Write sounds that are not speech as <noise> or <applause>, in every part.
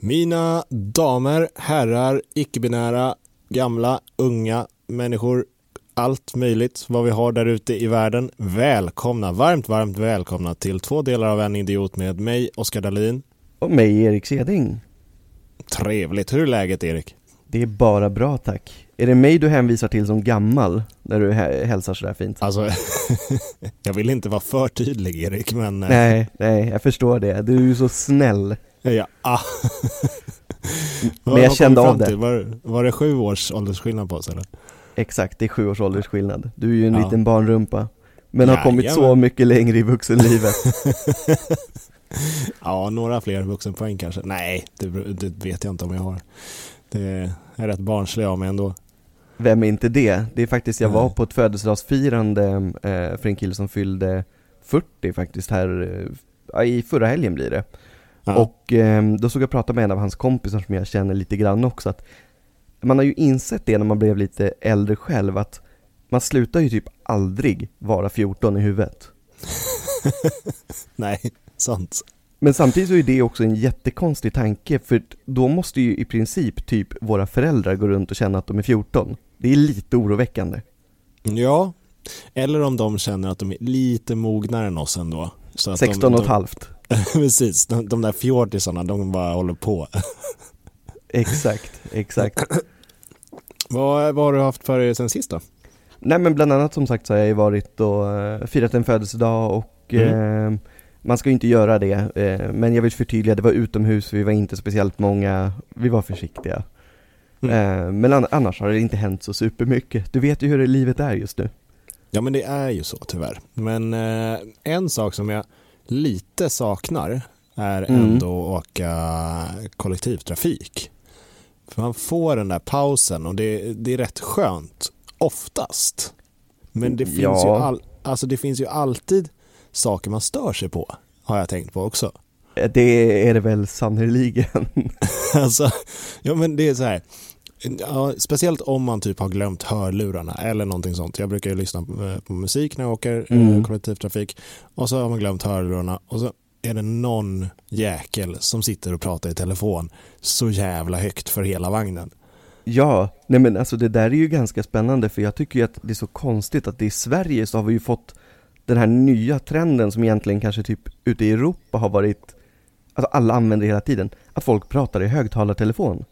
Mina damer, herrar, icke-binära, gamla, unga människor, allt möjligt vad vi har där ute i världen. Välkomna, varmt, varmt välkomna till två delar av En idiot med mig, Oskar Dahlin. Och mig, Erik Seding. Trevligt. Hur är läget, Erik? Det är bara bra tack. Är det mig du hänvisar till som gammal när du hälsar sådär fint? Alltså, <laughs> jag vill inte vara för tydlig Erik, men... eh, Nej, nej, jag förstår det. Du är ju så snäll. Ja, ah. Men <laughs> jag kände av det. Var, var det sju års åldersskillnad på oss eller? Exakt, det är sju års åldersskillnad. Du är ju en Ja. liten barnrumpa. Men har kommit så Jajamän. mycket längre i vuxenlivet. <laughs> Ja, några fler vuxenpoäng kanske. Nej, det, det vet jag inte om jag har. Det är rätt barnslig av mig ändå. Vem är inte det? Det är faktiskt, jag var Nej. på ett födelsedagsfirande eh, för en kille som fyllde 40 faktiskt här, eh, i förra helgen blir det. Ja. Och eh, då såg jag prata med en av hans kompisar som jag känner lite grann också att man har ju insett det när man blev lite äldre själv att man slutar ju typ aldrig vara 14 i huvudet. <laughs> Nej, sant. Men samtidigt så är det också en jättekonstig tanke för då måste ju i princip typ våra föräldrar gå runt och känna att de är 14. Det är lite oroväckande. Ja, eller om de känner att de är lite mognare än oss ändå. Så att 16 och ett halvt. <laughs> Precis, de, de där fjortisarna, de bara håller på. <laughs> Exakt, exakt. <clears throat> vad, vad har du haft för dig sen sist då? Nej men bland annat som sagt så har jag ju varit och eh, firat en födelsedag och Mm. eh, man ska ju inte göra det, eh, men jag vill förtydliga, det var utomhus, vi var inte speciellt många, vi var försiktiga. Mm. Eh, men an- annars har det inte hänt så supermycket. Du vet ju hur livet är just nu. Ja men det är ju så tyvärr. Men en sak som jag lite saknar är Mm. ändå att åka kollektivtrafik. För man får den där pausen och det, det är rätt skönt oftast. Men det finns, Ja. ju all, alltså det finns ju alltid saker man stör sig på, har jag tänkt på också. Det är det väl sannerligen. <laughs> Alltså, ja men det är så här. Ja, speciellt om man typ har glömt hörlurarna eller någonting sånt. Jag brukar ju lyssna på, eh, på musik när jag åker eh, Mm. kollektivtrafik och så har man glömt hörlurarna och så är det någon jäkel som sitter och pratar i telefon så jävla högt för hela vagnen. Ja, nej men alltså det där är ju ganska spännande för jag tycker ju att det är så konstigt att i Sverige så har vi ju fått den här nya trenden som egentligen kanske typ ute i Europa har varit, alltså alla använder hela tiden, att folk pratar i högtalartelefon.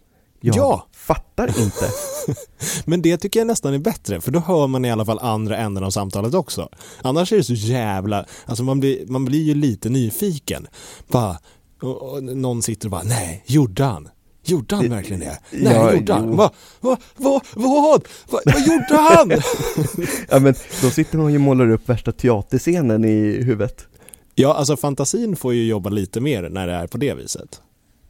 Jag Ja. fattar inte. <laughs> Men det tycker jag nästan är bättre för då hör man i alla fall andra änden av samtalet också. Annars är det så jävla, alltså man blir, man blir ju lite nyfiken. Bara, och, och någon sitter och bara, nej, gjorde han? Gjorde han verkligen det? Nej, ja, gjorde han? Va, va, va, vad? Va, vad gjorde han? <laughs> Ja men då sitter man ju och målar upp värsta teaterscenen i huvudet. ja, alltså fantasin får ju jobba lite mer när det är på det viset.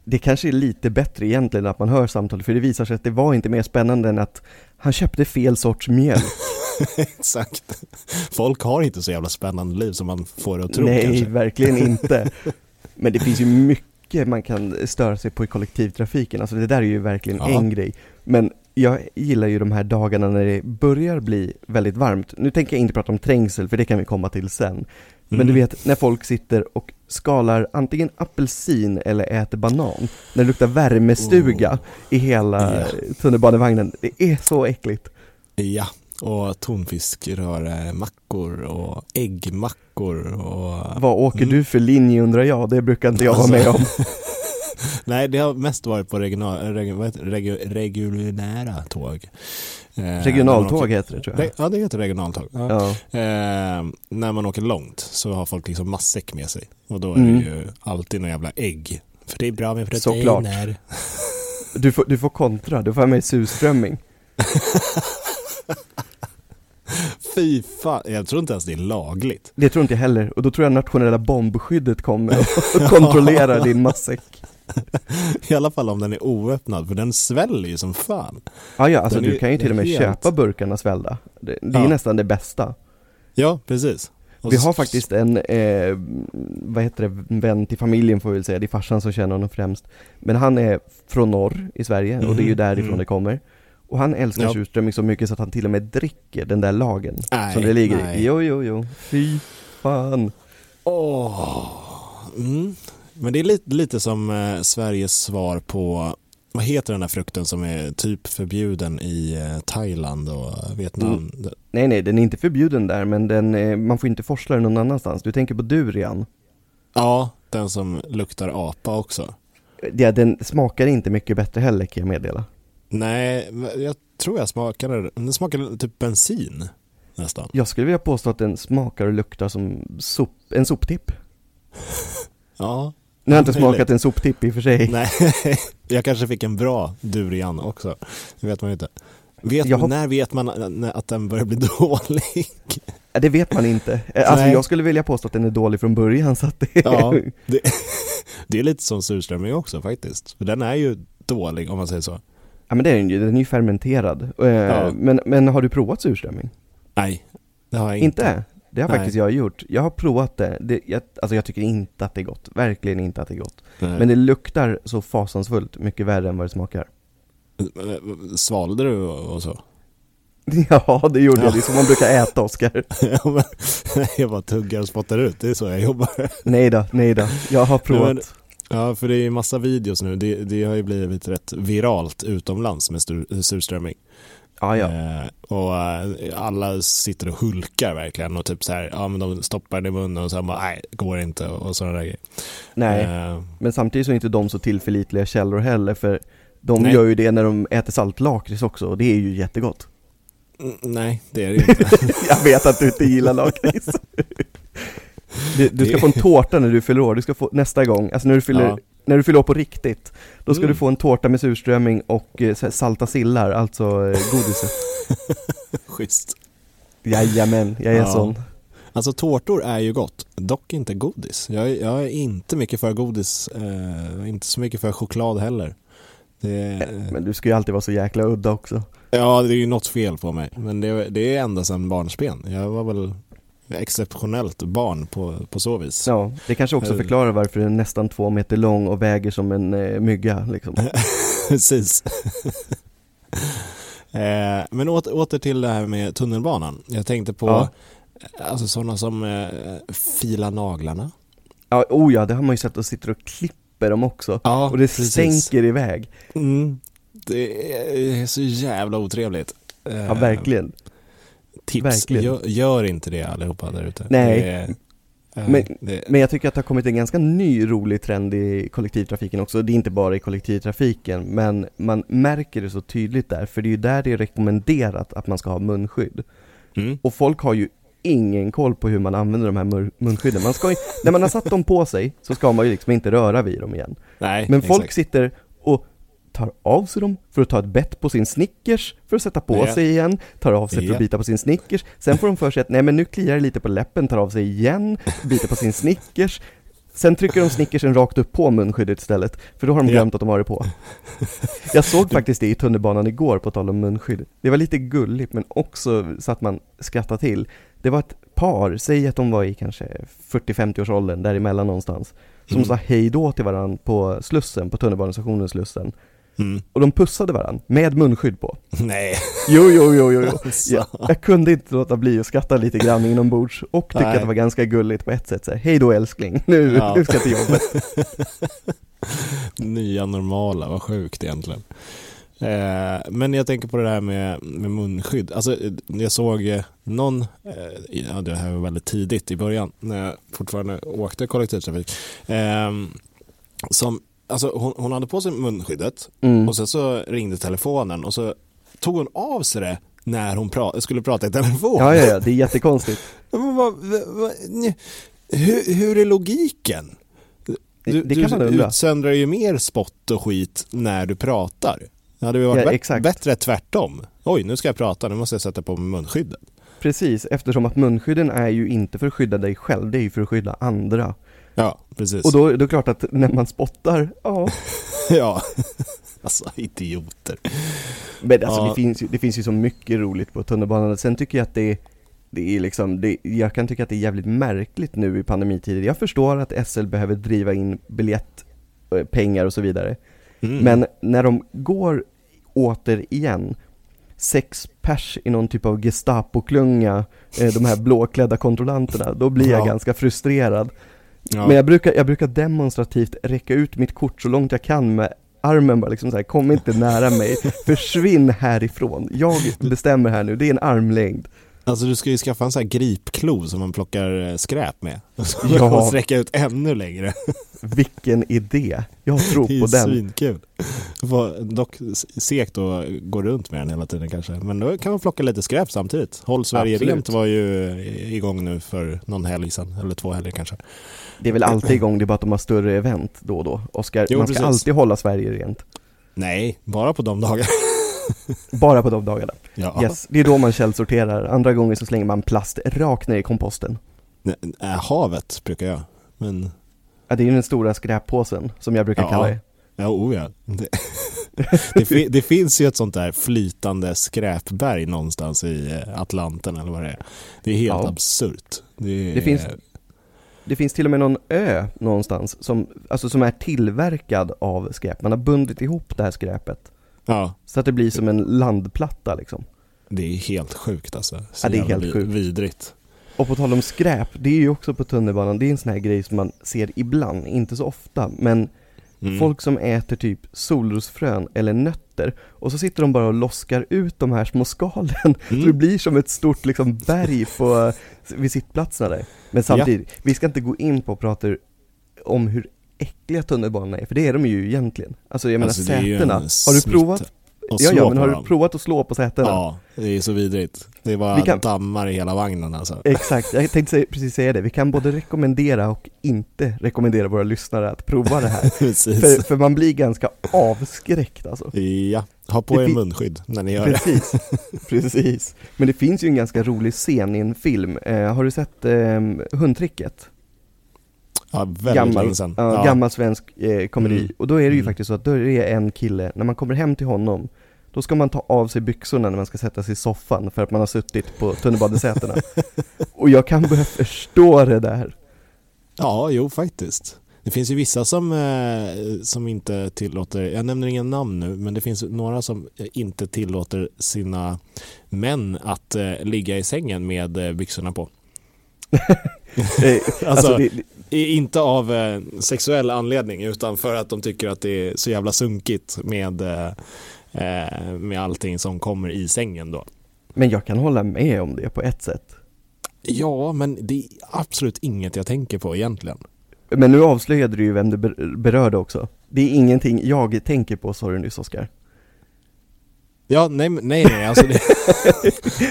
Det kanske är lite bättre egentligen att man hör samtalet för det visar sig att det var inte mer spännande än att han köpte fel sorts mjölk. <laughs> Exakt. Folk har inte så jävla spännande liv som man får det att tro Nej, kanske. verkligen inte. <laughs> Men det finns ju mycket man kan störa sig på i kollektivtrafiken, alltså det där är ju verkligen Ja. en grej. Men jag gillar ju de här dagarna när det börjar bli väldigt varmt. Nu tänker jag inte prata om trängsel, för det kan vi komma till sen. Men Mm. du vet, när folk sitter och skalar antingen apelsin eller äter banan, när det luktar värmestuga i hela Ja. tunnelbanevagnen. Det är så äckligt. Ja, och tonfiskröremackor och äggmackor och... Vad åker Mm. du för linje undrar jag? Det brukar inte jag vara med om. <laughs> Nej, det har mest varit på regional, reg, reguljära tåg. Eh, Regionaltåg åker- heter det tror jag. Ja, det heter regionaltåg. Ja. Ja. Eh, när man åker långt så har folk liksom matsäck med sig. Och då är Mm. det ju alltid några jävla ägg. För det är bra med Såklart. proteiner. <laughs> Du får, du får kontra, du får ha med surströmming. <laughs> Fy fan, jag tror inte ens det är lagligt. Det tror inte jag heller, och då tror jag nationella bombskyddet kommer och <laughs> kontrollerar din matsäck. <laughs> I alla fall om den är oöppnad, för den sväller ju som fan. Ja, ja, alltså Den är- du kan ju till och med helt- köpa burkarna svällda. Det, det är Ja. nästan det bästa. Ja, precis. Och Vi har faktiskt en, eh, vad heter det, vän till familjen får vi väl säga, det är farsan som känner honom främst. Men han är från norr i Sverige och det är ju Mhm, därifrån mm. det kommer. Och han älskar Ja. surströmming så mycket så att han till och med dricker den där lagen Nej, som det ligger nej. i. Jo, jo, jo. Fy fan. Åh. Mm. Men det är lite, lite som eh, Sveriges svar på, vad heter den här frukten som är typ förbjuden i eh, Thailand och Vietnam? Mm. Nej, nej, den är inte förbjuden där, men den, eh, man får inte forsla den någon annanstans. Du tänker på durian? Ja, den som luktar apa också. Ja, den smakar inte mycket bättre heller kan jag meddela. Nej, jag tror jag smakade den. smakade typ bensin nästan. Jag skulle vilja påstå att den smakar och luktar som sop, en soptipp. <laughs> Ja. Nu har jag inte smakat en soptipp i och för sig. Nej, <laughs> jag kanske fick en bra durian också. Det vet man ju inte. Vet, har- När vet man att den börjar bli <laughs> dålig? Ja, Det vet man inte. Eh, Alltså Nej. jag skulle vilja påstå att den är dålig från början <laughs> så att det... Ja, det, det är lite som surströmming också faktiskt. För den är ju dålig om man säger så. Ja men det är den ju, den är ju fermenterad. Eh, Ja. Men, men har du provat surströmming? Nej, det har jag inte. Inte? Det har Nej. faktiskt jag gjort. Jag har provat det. det jag, alltså jag tycker inte att det är gott. Verkligen inte att det är gott. Nej. Men det luktar så fasansfullt mycket värre än vad det smakar. Svalde du och så? <laughs> Ja, det gjorde Ja. jag. Det är som man brukar äta, Oskar. <laughs> Ja, <laughs> jag bara tuggar och spottar ut, det är så jag jobbar. Nej då, nej då. Jag har provat. men- Ja, för det är ju massa videos nu. Det, det har ju blivit rätt viralt utomlands med surströmming. Ja, ja. Eh, och eh, alla sitter och hulkar verkligen och typ så här, ja men de stoppar det i munnen och sen bara, nej, går inte och sådana där grejer. Nej, Eh, men samtidigt så är inte de så tillförlitliga källor heller för de Nej. gör ju det när de äter saltlakrits också och det är ju jättegott. mm, nej, det är det inte. <laughs> Jag vet att du inte gillar lakrits. <laughs> Du, du ska få en tårta när du fyller år, du ska få nästa gång, alltså när du fyller, Ja. När du fyller på riktigt. Då ska Mm. du få en tårta med surströmming och eh, här, salta sillar, alltså eh, godiset. <laughs> Schysst. Jajamän, jag är Ja. sån. Alltså tårtor är ju gott, dock inte godis. Jag, är- jag är inte mycket för godis, eh, inte så mycket för choklad heller. Det, Men du ska ju alltid vara så jäkla udda också. ja, det är ju något fel på mig. Men det, det är ända sedan barnsben. Jag var väl exceptionellt barn på, på så vis. Ja, det kanske också Eh. förklarar varför den är nästan två meter lång och väger som en eh, mygga liksom. <laughs> Precis. <laughs> eh, men åter, åter till det här med tunnelbanan. Jag tänkte på Ja. alltså sådana som eh, filar naglarna. Ja, oh ja, det har man ju sett och sitter och klipper dem också. Ja, Och det stänker iväg. Mm. Det är så jävla otrevligt. Eh, Ja, verkligen. Tips, verkligen. Gör, gör inte det allihopa där ute. Nej. Det är, eh, Men- det, Men jag tycker att det har kommit en ganska ny rolig trend i kollektivtrafiken också. Det är inte bara i kollektivtrafiken, men man märker det så tydligt där, för det är ju där det är rekommenderat att man ska ha munskydd. mm. Och folk har ju ingen koll på hur man använder de här munskydden. Man ska ju, när man har satt dem på sig så ska man ju liksom inte röra vid dem igen. Nej, Men folk exakt. sitter tar av sig dem för att ta ett bett på sin Snickers för att sätta på Ja. sig igen, tar av sig för Ja. att bita på sin Snickers, sen får de för sig att nej men nu kliar det lite på läppen, tar av sig igen, biter på sin Snickers, sen trycker de Snickersen rakt upp på munskyddet istället, för då har de Ja. glömt att de har det på. Jag såg faktiskt det i tunnelbanan igår på tal om munskydd. Det var lite gulligt men också så att man skrattar till. Det var ett par, säg att de var i kanske 40-50 års åldern, däremellan någonstans, som Mm. sa hej då till varandra på Slussen, på tunnelbanestationen Slussen. Mm. Och de pussade varandra, med munskydd på. <laughs> Nej. Jo, jo, jo, jo, jo. <laughs> Alltså. Jag, jag kunde inte låta bli att skratta lite grann inombords och tycka Nej. att det var ganska gulligt på ett sätt. Så här, hej då älskling, nu, Ja. <laughs> nu ska jag till jobbet. Nya normala, vad sjukt egentligen. Eh, men jag tänker på det här med, med munskydd. Alltså, jag såg eh, någon, eh, ja, det här var väldigt tidigt i början, när jag fortfarande åkte kollektivtrafik, eh, som, alltså hon, hon hade på sig munskyddet Mm. och sen så ringde telefonen och så tog hon av sig det när hon pra- skulle prata i telefon. Ja, ja, ja, det är jättekonstigt. <laughs> Hur, hur är logiken? Du, Det kan man du utsöndrar ju mer spott och skit när du pratar. Det hade ju varit Ja, bättre tvärtom. Oj, nu ska jag prata, nu måste jag sätta på mig munskyddet. Precis, eftersom att munskydden är ju inte för att skydda dig själv, det är ju för att skydda andra. Ja, precis. Och då, då är det klart att när man spottar, ja, <laughs> ja, alltså idioter. men alltså Ja. det, finns ju, det finns ju så mycket roligt på tunnelbanan. Sen tycker jag att det, det är liksom, det, jag kan tycka att det är jävligt märkligt nu i pandemitider. Jag förstår att SL behöver driva in biljettpengar och så vidare. Mm. Men när de går återigen sex pers i någon typ av Gestapo-klunga, eh, de här blåklädda kontrollanterna, då blir jag Ja. ganska frustrerad. Ja. Men jag brukar, jag brukar demonstrativt räcka ut mitt kort så långt jag kan med armen bara liksom så här, kom inte nära mig, <laughs> försvinn härifrån. Jag bestämmer här nu, det är en armlängd. Alltså du ska ju skaffa en sån här gripklo som man plockar eh, skräp med. <laughs> Ja. Och sträcka ut ännu längre. <laughs> Vilken idé, jag tror Det är på den. svinkul. Du får dock segt att gå runt med den hela tiden kanske. Men då kan man plocka lite skräp samtidigt. Håll Sverige Absolut. rent var ju igång nu för någon helg sedan. Eller två helger kanske. Det är väl alltid igång, det är bara att de har större event då och då. Oskar, man ska precis. alltid hålla Sverige rent. Nej, bara på de dagarna. <laughs> <laughs> Bara på de dagarna. Ja. Yes, det är då man källsorterar. Andra gånger så slänger man plast rakt ner i komposten. Nej, äh, havet brukar jag. Men, Ja, det är ju den stora skräppåsen, som jag brukar Ja. kalla det. ja, oh ja. Det, <laughs> det, fi- det finns ju ett sånt där flytande skräpberg någonstans i eh, Atlanten eller vad det är. Det är helt Ja. absurt. Det, Det finns- Det finns till och med någon ö någonstans som, alltså som är tillverkad av skräp. Man har bundit ihop det här skräpet. Ja, Så att det blir som en landplatta liksom. det är helt sjukt alltså. Så Ja, det är helt sjukt. Vidrigt. Och på tal om skräp, det är ju också på tunnelbanan, det är en sån här grej som man ser ibland, inte så ofta, men Mm. folk som äter typ solrosfrön eller nötter och så sitter de bara och loskar ut de här små skalen <laughs> så det Mm. blir som ett stort liksom berg på, <laughs> vid sittplatserna där. Men samtidigt, vi ska inte gå in på och prata om hur äckliga tunnelbanorna är, för det är de ju egentligen. Alltså jag menar Alltså, det sätena, har du provat? Ja, ja, men har du provat att slå på sätena? Ja, det är så vidrigt. Det är bara Vi kan- dammar i hela vagnen alltså. Exakt, jag tänkte precis säga det. Vi kan både rekommendera och inte rekommendera våra lyssnare att prova det här. <laughs> För, för man blir ganska avskräckt alltså. Ja, ha på Det er munskydd när ni gör det. Precis, <laughs> precis. Men det finns ju en ganska rolig scen i en film. Eh, har du sett eh, Hundtricket? Ja, väldigt gammal, länge sedan. ja, gammal svensk eh, komedi. Mm. Och då är det ju Mm. faktiskt så att då är det en kille, när man kommer hem till honom, då ska man ta av sig byxorna när man ska sätta sig i soffan för att man har suttit på tunnelbanesätena. <laughs> och jag kan börja förstå det där. Ja, jo faktiskt. Det finns ju vissa som, eh, som inte tillåter, jag nämner inga namn nu, men det finns några som eh, inte tillåter sina män att eh, ligga i sängen med eh, byxorna på. <laughs> Eh, Alltså, alltså, det, inte av eh, sexuell anledning utan för att de tycker att det är så jävla sunkigt med, eh, eh, med allting som kommer i sängen då. men jag kan hålla med om det på ett sätt. Ja, men det är absolut inget jag tänker på egentligen. Men nu avslöjade du ju vem du ber- berörde också. Det är ingenting jag tänker på, sa du nyss Oskar. Ja, nej, nej, nej alltså det,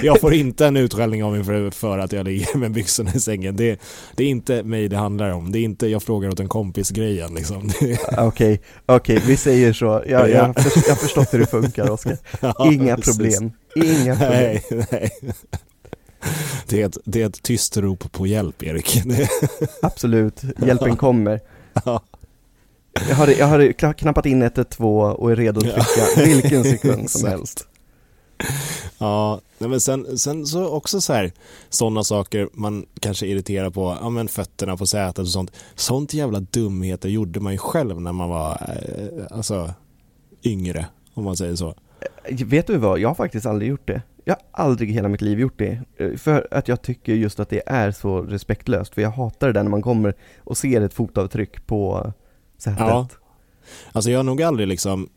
<laughs> Jag får inte en utskällning av min fru för att jag ligger med byxorna i sängen. Det, det är inte mig det handlar om. Det är inte jag frågar åt en kompis grejen liksom. <laughs> Okej, okej, vi säger så. Jag, Ja. jag, jag har förstått hur det funkar Oskar. <laughs> Inga problem, inga problem. Nej, nej. Det är, ett, det är ett tyst rop på hjälp, Erik. Absolut, hjälpen kommer. ja. Jag har, jag har knappat in 112 och är redo att trycka vilken sekund som helst. Ja, men sen, sen så också så här sådana saker man kanske irriterar på, ja men fötterna på sätet och sånt. Sånt jävla dumheter gjorde man ju själv när man var eh, alltså yngre, om man säger så. Vet du vad, jag har faktiskt aldrig gjort det. Jag har aldrig i hela mitt liv gjort det. Eh, För att jag tycker just att det är så respektlöst. För jag hatar det där när man kommer och ser ett fotavtryck på sätet. Ja. Alltså jag har nog aldrig liksom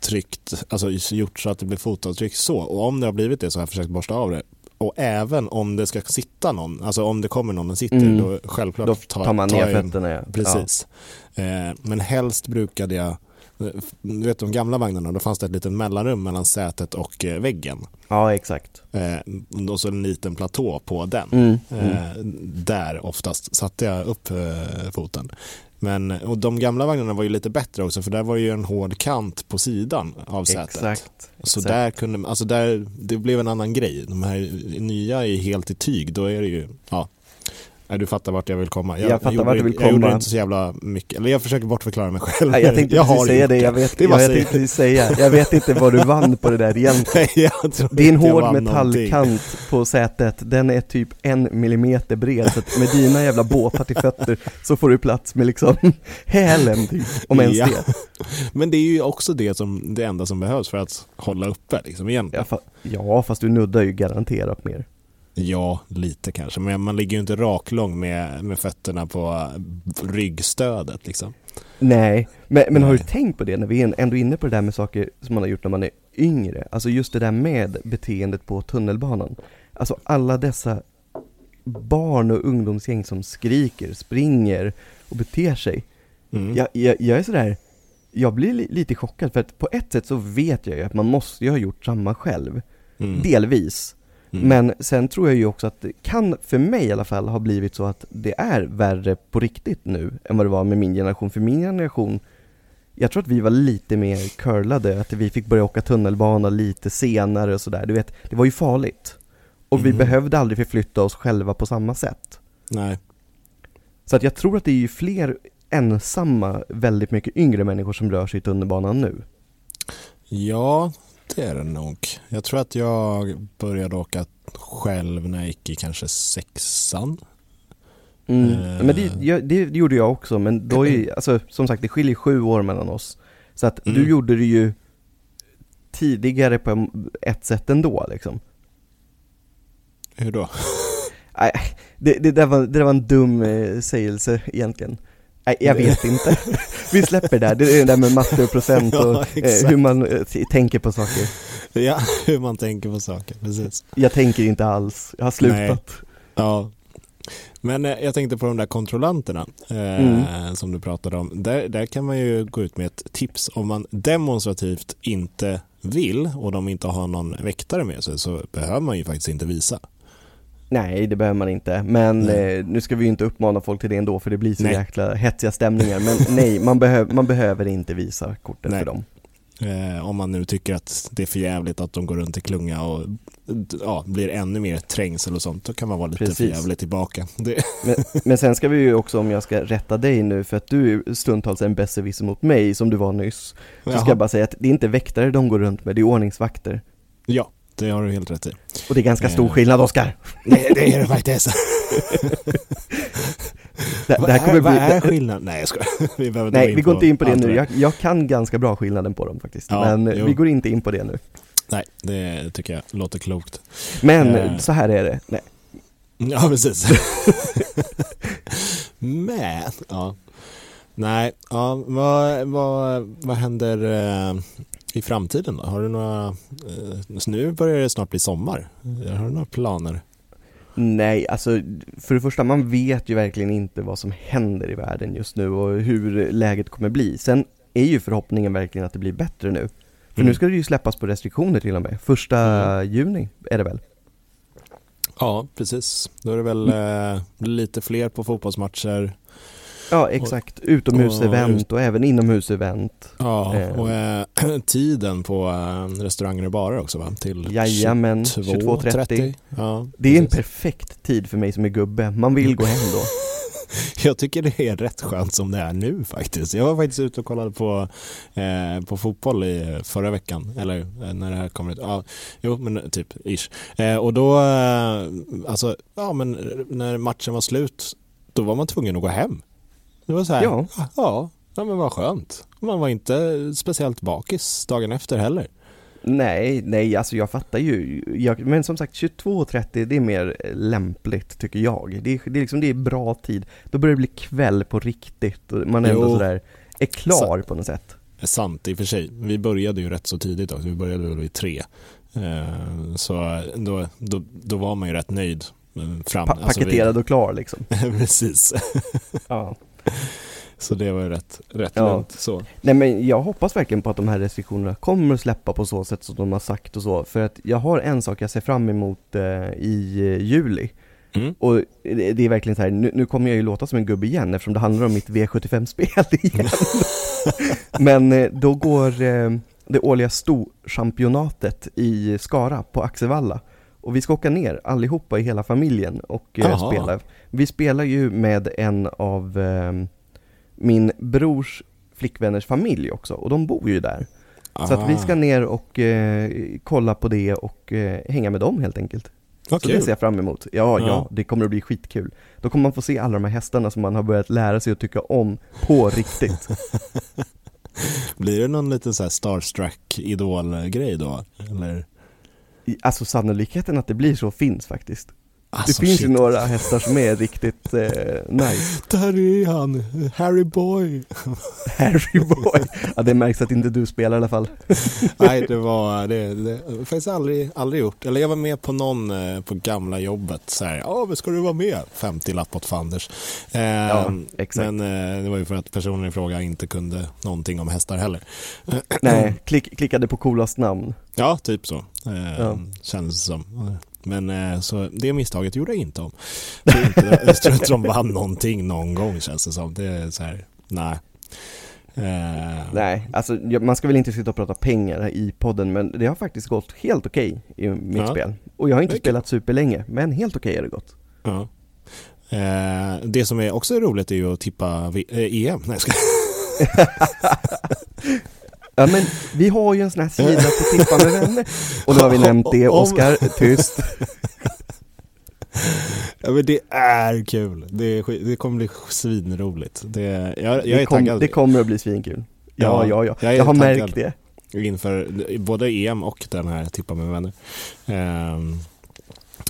tryckt, alltså gjort så att det blir fotavtryck så. Och om det har blivit det så har jag försökt borsta av det. Och även om det ska sitta någon, alltså om det kommer någon och sitter, Mm. då självklart Då tar man ner fötterna ja. Precis. Eh, men helst brukade jag, du vet de gamla vagnarna, då fanns det ett litet mellanrum mellan sätet och eh, väggen. Ja, exakt. Eh, och så en liten platå på den. Mm. Mm. Eh, där oftast satte jag upp eh, foten. Men, och de gamla vagnarna var ju lite bättre också för där var ju en hård kant på sidan av sätet. Exakt. Så exakt. där kunde, alltså där, det blev en annan grej. De här nya är helt i tyg, då är det ju, ja. Nej, du fattar vart jag vill komma. Jag fattar gjorde, vart du vill Jag gjorde komma. inte så jävla mycket, eller jag försöker bortförklara mig själv. Nej, jag tänkte <laughs> precis har säga det, jag vet, Det jag, jag tänkte precis säga, jag vet inte vad du vann på det där egentligen. <laughs> Nej, jag inte jag hård vann någonting. metallkant på sätet, den är typ en millimeter bred, så med dina jävla båtar till fötter så får du plats med liksom <laughs> hälen typ, om ens Ja. det. Men det är ju också det, som, det enda som behövs för att hålla uppe liksom Ja, egentligen. fa ja, fast du nuddar ju garanterat mer. Ja, lite kanske. Men man ligger ju inte raklång med, med fötterna på ryggstödet liksom. Nej, men, men har du tänkt på det när vi är ändå inne på det där med saker som man har gjort när man är yngre? Alltså just det där med beteendet på tunnelbanan. Alltså alla dessa barn och ungdomsgäng som skriker, springer och beter sig. Mm. Jag, jag, jag är sådär, jag blir li lite chockad för att på ett sätt så vet jag ju att man måste ju ha gjort samma själv. Mm. Delvis. Mm. Men sen tror jag ju också att det kan, för mig i alla fall, ha blivit så att det är värre på riktigt nu än vad det var med min generation. För min generation, jag tror att vi var lite mer curlade, att vi fick börja åka tunnelbana lite senare och sådär. Du vet, det var ju farligt. Och mm. vi behövde aldrig förflytta oss själva på samma sätt. Nej. Så att jag tror att det är ju fler ensamma, väldigt mycket yngre människor som rör sig i tunnelbanan nu. Ja, det är det nog. Jag tror att jag började åka själv när jag gick i kanske sexan. Mm. Uh. Men det, jag, det, gjorde jag också, men då är alltså som sagt det skiljer sju år mellan oss. Så att mm. du gjorde det ju tidigare på ett sätt ändå liksom. Hur då? <laughs> Nej, det, det, där var, det där var en dum eh, sägelse egentligen. Nej, jag vet <laughs> inte. Vi släpper det där, det är det där med matte och procent <laughs> och ja, eh, hur man eh, tänker på saker. Ja, <laughs> hur man tänker på saker, precis. Jag tänker inte alls, jag har slutat. Nej. Ja. Men eh, jag tänkte på de där kontrollanterna eh, mm. som du pratade om. Där, där kan man ju gå ut med ett tips. Om man demonstrativt inte vill och de inte har någon väktare med sig så behöver man ju faktiskt inte visa. Nej, det behöver man inte. Men eh, nu ska vi ju inte uppmana folk till det ändå för det blir så nej. jäkla hetsiga stämningar. Men <laughs> nej, man, behöv, man behöver inte visa kortet nej. för dem. Eh, om man nu tycker att det är för jävligt att de går runt i klunga och ja, blir ännu mer trängsel och sånt, då kan man vara lite för jävligt tillbaka. <laughs> Men, men, sen ska vi ju också, om jag ska rätta dig nu, för att du är stundtals en besserwisser mot mig, som du var nyss, så Jaha. ska jag bara säga att det är inte väktare de går runt med, det är ordningsvakter. Ja, det har du helt rätt i. Och det är ganska stor eh. skillnad, Oskar. Nej, det är det faktiskt. <laughs> det, det här kommer vad, är, bli... vad är skillnaden? Nej jag skojar. <laughs> Vi behöver Nej, vi går inte in på det nu. Jag, jag, kan ganska bra skillnaden på dem faktiskt. Ja, men jo. vi går inte in på det nu. Nej, det tycker jag låter klokt. Men eh. så här är det. Nej. <laughs> Ja, precis. men, ja. Nej, ja, vad, vad, vad händer eh, i framtiden då? Har du några, eh, nu börjar det snart bli sommar. Har du några planer? Nej, alltså för det första, man vet ju verkligen inte vad som händer i världen just nu och hur läget kommer bli. Sen är ju förhoppningen verkligen att det blir bättre nu. För mm. nu ska det ju släppas på restriktioner till och med. Första mm. juni är det väl? Ja, precis. Då är det väl eh, lite fler på fotbollsmatcher. Ja, exakt. Utomhusevent och, och även inomhusevent. Ja, eh. och eh, <clears throat> tiden på eh, restauranger och barer också va? Till Jajamän, 22.30. Ja, det är en perfekt tid för mig som är gubbe. Man vill gå hem då. <laughs> jag tycker det är rätt skönt som det är nu faktiskt. Jag var faktiskt ute och kollade på, eh, på fotboll i förra veckan, eller eh, när det här kommer ut. Ja, jo, men typ ish. Eh, och då, eh, alltså, ja men när matchen var slut, då var man tvungen att gå hem. Det var så här, ja, ja, ja men vad skönt. Man var inte speciellt bakis dagen efter heller. Nej, nej, alltså jag fattar ju. Jag, men som sagt, 22.30 det är mer lämpligt tycker jag. Det är, det är liksom, det är bra tid. Då börjar det bli kväll på riktigt och man ändå jo. sådär är klar så, på något sätt. Sant i och för sig. Vi började ju rätt så tidigt också. Vi började väl vid tre. Eh, så då, då, då var man ju rätt nöjd. Eh, fram, pa paketerad alltså vi... och klar liksom. <laughs> Precis. ja. <laughs> Så det var ju rätt, rätt ja. lugnt så. Nej men jag hoppas verkligen på att de här restriktionerna kommer att släppa på så sätt som de har sagt och så. För att jag har en sak jag ser fram emot eh, i eh, juli. Mm. Och det, det är verkligen så här, nu, nu, kommer jag ju låta som en gubbe igen eftersom det handlar om mitt V75-spel <laughs> igen. <laughs> men eh, då går eh, det årliga storchampionatet i Skara på Axevalla. Och vi ska åka ner allihopa i hela familjen och eh, spela. Vi spelar ju med en av eh, min brors flickvänners familj också och de bor ju där. Aha. Så att vi ska ner och eh, kolla på det och eh, hänga med dem helt enkelt. Okay. Så det ser jag fram emot. Ja, ja, ja, det kommer att bli skitkul. Då kommer man få se alla de här hästarna som man har börjat lära sig att tycka om på riktigt. <laughs> Blir det någon liten så här starstruck idol-grej då? Eller? Alltså sannolikheten att det blir så finns faktiskt. Alltså, det finns shit. ju några hästar som är riktigt eh, nice. Där är han, Harry Boy. <laughs> Harry Boy. Ja, det märks att inte du spelar i alla fall. <laughs> Nej, det var, det, det faktiskt aldrig, aldrig gjort. Eller jag var med på någon eh, på gamla jobbet, så här, ja men ska du vara med? 50 lapp åt fanders. Eh, Ja, exakt. Men eh, det var ju för att personen i fråga inte kunde någonting om hästar heller. Nej, <clears throat> klick, klickade på coolast namn. Ja, typ så. Eh, Ja. Kändes som. Men eh, så det misstaget gjorde jag inte om. Jag tror inte, jag tror inte de vann någonting någon gång känns det som. Det är så här, nej. Eh, Nej, alltså man ska väl inte sitta och prata pengar i podden men det har faktiskt gått helt okej i mitt Ja. spel. Och jag har inte kul. spelat superlänge, men helt okej har det gått. Ja. Eh, det som är också roligt är ju att tippa vi- eh, EM. Nej, jag ska... <laughs> Ja men vi har ju en sån här sida på Tippa med vänner. Och nu har vi nämnt det, Oskar, tyst. ja, men det är kul. Det, det kommer bli svinroligt. Det, jag, jag är Det, kom, taggad det kommer att bli svinkul. Ja, Ja, ja, ja. jag Jag har märkt det. inför både EM och den här Tippa med vänner. Ehm,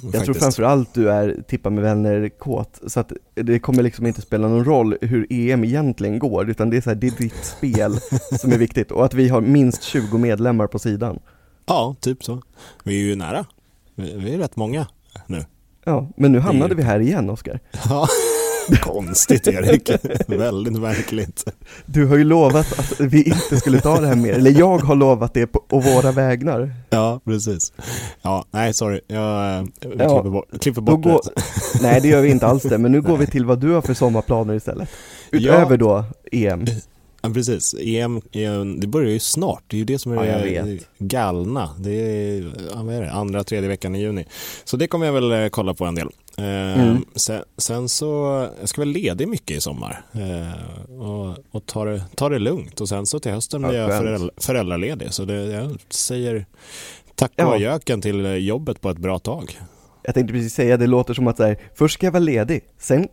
Jag tror faktiskt. framförallt du är Tippa med vänner kåt, så att det kommer liksom inte spela någon roll hur EM egentligen går, utan det är så här, det är ditt <laughs> spel som är viktigt. Och att vi har minst 20 medlemmar på sidan. Ja, typ så. Vi är ju nära. Vi, är rätt många nu. Ja, men nu hamnade vi här igen Oskar. Ja, konstigt Erik. Väldigt märkligt. Du har ju lovat att vi inte skulle ta det här mer, eller jag har lovat det på, på våra vägnar. Ja, precis. Ja, nej sorry. Jag Ja, klipper bort, klipper Då bort går, det. nej det gör vi inte alls det, men nu går vi till vad du har för sommarplaner istället. Utöver då E EM. Ja, precis. EM, EM, det börjar ju snart. Det är ju det som är Ja, det galna. Det är, ja, vad är det, andra, tredje veckan i juni. Så det kommer jag väl eh, kolla på en del. Eh, Mm. sen, sen så, jag ska vara ledig mycket i sommar. Eh, och och ta, det, ta det lugnt. Och sen så till hösten Ja, blir jag föräldra, föräldraledig. Så det, jag säger tack och Ja. adjöken till eh, jobbet på ett bra tag. Jag tänkte precis säga, det låter som att så här, först ska jag vara ledig, sen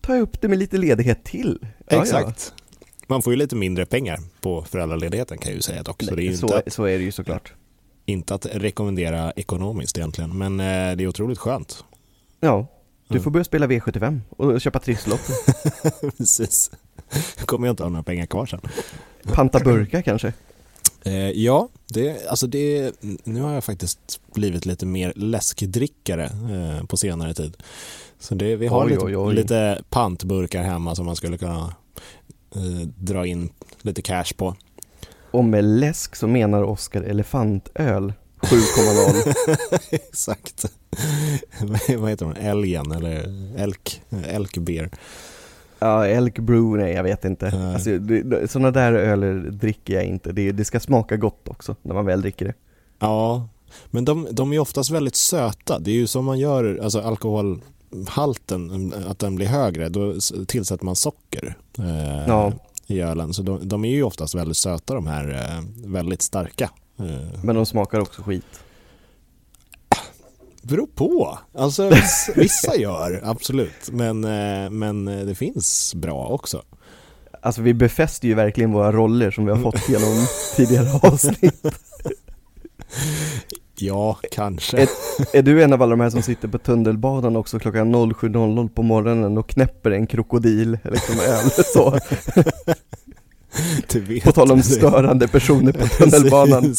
tar jag upp det med lite ledighet till. Ja, Exakt. Man får ju lite mindre pengar på föräldraledigheten kan jag ju säga dock. Ja. Så det är ju Nej, inte så, att, så är det ju såklart. inte att rekommendera ekonomiskt egentligen. Men eh, det är otroligt skönt. Ja, du Mm. får börja spela V75 och köpa trisslotter. <laughs> Precis. kommer jag inte ha några pengar kvar sen. Panta burkar kanske. Eh, ja, det, alltså det, nu har jag faktiskt blivit lite mer läskdrickare eh, på senare tid. Så det, vi har Oj, lite, oj, oj. lite pantburkar hemma som man skulle kunna eh, dra in lite cash på. Och med läsk så menar Oskar elefantöl 7,0. <laughs> Exakt. <laughs> Vad heter de? Älgen eller elk? Elkbeer. Ja, Elk Brew, nej jag vet inte. Nej. Alltså, det- sådana där öler dricker jag inte. Det, det ska smaka gott också när man väl dricker det. Ja, men de, de är oftast väldigt söta. Det är ju som man gör, alltså alkoholhalten, att den blir högre, då tillsätter man socker eh, Ja. i ölen. Så de, de är ju oftast väldigt söta de här eh, väldigt starka. Men de smakar också skit. beror på. Alltså <laughs> vissa, gör, absolut. Men, eh, men eh, det finns bra också. Alltså vi befäster ju verkligen våra roller som vi har fått genom tidigare avsnitt. <laughs> Ja, kanske. Är, är du en av alla de här som sitter på tunnelbanan också klockan 07.00 på morgonen och knäpper en krokodil, liksom öl <laughs> så? <laughs> Det vet På tal om störande personer på <laughs> tunnelbanan.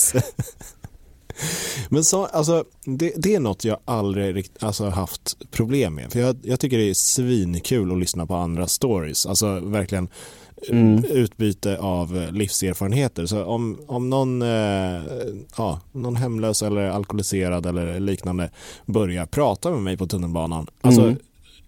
Men så, alltså, det, det är något jag aldrig alltså, haft problem med. För jag, jag tycker det är svinkul att lyssna på andra stories. Alltså verkligen Mm. utbyte av eh, livserfarenheter. Så om, om någon, eh, ja, någon hemlös eller alkoholiserad eller liknande börjar prata med mig på tunnelbanan. Alltså, Mm.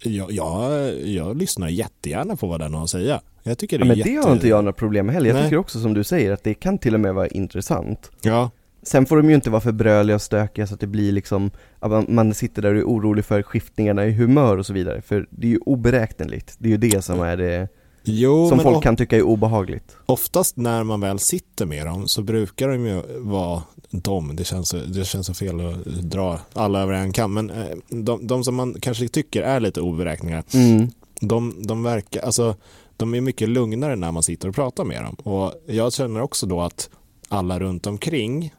Jag, jag, jag lyssnar jättegärna på vad den har att säga. Jag tycker det Ja, är men jätte... det har inte jag några problem med heller. Jag Nej. tycker också som du säger att det kan till och med vara intressant. Ja, Sen får de ju inte vara för bröliga och stökiga så att det blir liksom, att man, man sitter där och är orolig för skiftningarna i humör och så vidare. För det är ju oberäkneligt. Det är ju det som är det, jo, som folk kan tycka är obehagligt. oftast när man väl sitter med dem så brukar de ju vara de. Det känns, så- det känns så fel att dra alla över en kam. Men eh, de, de som man kanske tycker är lite oberäkneliga, Mm. de, de verkar, alltså de är mycket lugnare när man sitter och pratar med dem. Och jag känner också då att alla runt omkring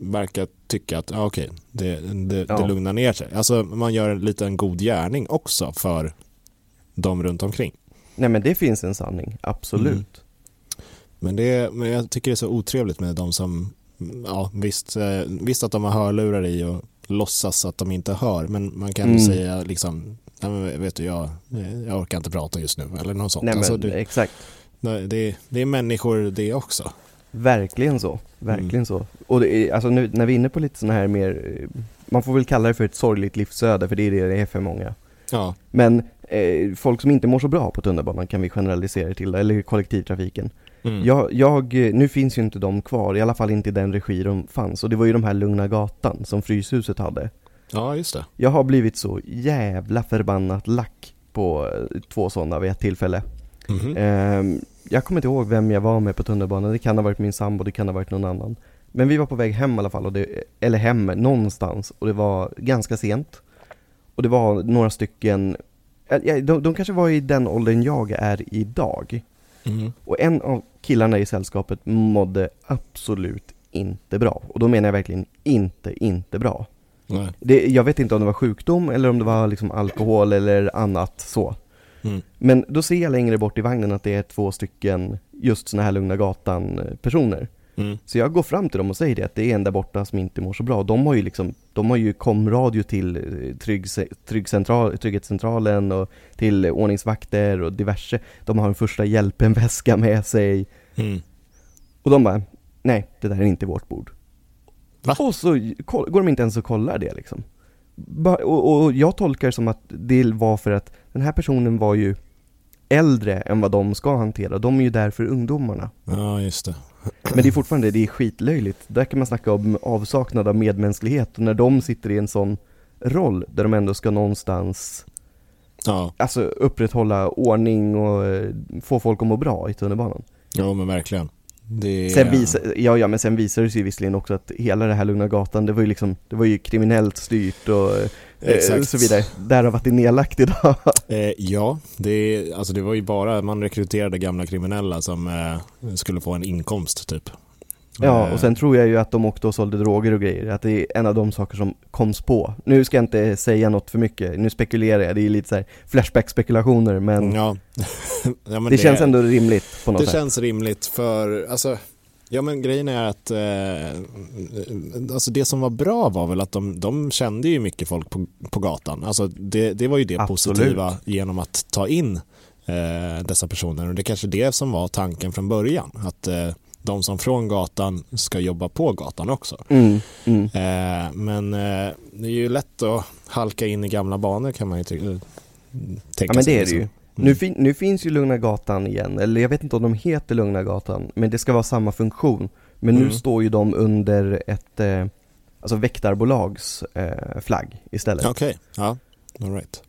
verkar tycka att, ja, okej, det, det, Ja. det lugnar ner sig. Alltså man gör en liten god gärning också för de runt omkring. Nej men det finns en sanning, absolut. Mm. Men, det, men jag tycker det är så otrevligt med de som, ja visst, eh, visst att de har hörlurar i och låtsas att de inte hör, men man kan Mm. säga liksom, nej, men vet du, jag, jag orkar inte prata just nu, eller något sånt. Nej men alltså, det, exakt, det, det är människor det också. verkligen så, verkligen Mm. så. Och det är, alltså nu när vi är inne på lite sådana här mer, eh, man får väl kalla det för ett sorgligt livsöde, för det är det det är för många. Ja, Men folk som inte mår så bra på tunnelbanan kan vi generalisera till, eller kollektivtrafiken. mm. Jag, jag, eh, nu finns ju inte de kvar, i alla fall inte i den regi de fanns. Och det var ju de här Lugna Gatan som Fryshuset hade. ja just det. Jag har blivit så jävla förbannat lack på eh, två sådana vid ett tillfälle. Mhm. Ehm, jag kommer inte ihåg vem jag var med på tunnelbanan, det kan ha varit min sambo, det kan ha varit någon annan. Men vi var på väg hem i alla fall, och det, eller hem någonstans, och det var ganska sent. Och det var några stycken, eh, de, de kanske var i den åldern jag är idag. Mhm. Och en av killarna i sällskapet mådde absolut inte bra. Och då menar jag verkligen inte, inte bra. Nej. Det, jag vet inte om det var sjukdom eller om det var liksom alkohol eller annat så. Mm. Men då ser jag längre bort i vagnen att det är två stycken just såna här Lugna Gatan eh, personer. Mm. Så jag går fram till dem och säger det, att det är en där borta som inte mår så bra. De har ju liksom, de har ju komradio till eh, trygg, tryggcentral, Trygghetscentralen och till ordningsvakter och diverse. De har en första hjälpen-väska med sig. Mm. Och de bara, nej, det där är inte vårt bord. Va? Och så går de inte ens och kollar det liksom. Och jag tolkar det som att det var för att den här personen var ju äldre än vad de ska hantera. De är ju där för ungdomarna. Ja, just det. Men det är fortfarande, det är skitlöjligt. Där kan man snacka om avsaknad av medmänsklighet. Och när de sitter i en sån roll där de ändå ska någonstans, Ja, alltså upprätthålla ordning och eh, få folk att må bra i tunnelbanan. jo men verkligen. Det. Sen visar, ja, ja men sen visar det sig visserligen också att hela det här Lugna Gatan, det var ju liksom, det var ju kriminellt styrt och eh, Exakt. så vidare. Därav att det är nedlagt idag. <laughs> Eh, ja, det, alltså det var ju bara, man rekryterade gamla kriminella som eh, skulle få en inkomst typ. Ja, Eh, och sen tror jag ju att de åkte och sålde droger och grejer, att det är en av de saker som koms på. Nu ska jag inte säga något för mycket, nu spekulerar jag, det är lite så här flashback-spekulationer, men Ja. <laughs> ja men det, känns ändå rimligt på något Det sätt. känns rimligt för, alltså, ja men grejen är att, eh, alltså det som var bra var väl att de, de kände ju mycket folk på, på gatan. Alltså det, det var ju det Absolut. positiva genom att ta in eh, dessa personer och det är kanske det som var tanken från början. Att eh, de som från gatan ska jobba på gatan också. Mm, mm. Eh, men eh, det är ju lätt att halka in i gamla banor kan man ju tänka Ja men sig det är det liksom. ju. Nu, fin- nu finns ju Lugna Gatan igen, eller jag vet inte om de heter Lugna Gatan, men det ska vara samma funktion. Men nu Mm. står ju de under ett, eh, alltså väktarbolags eh, flagg istället. Okej, ja, all right.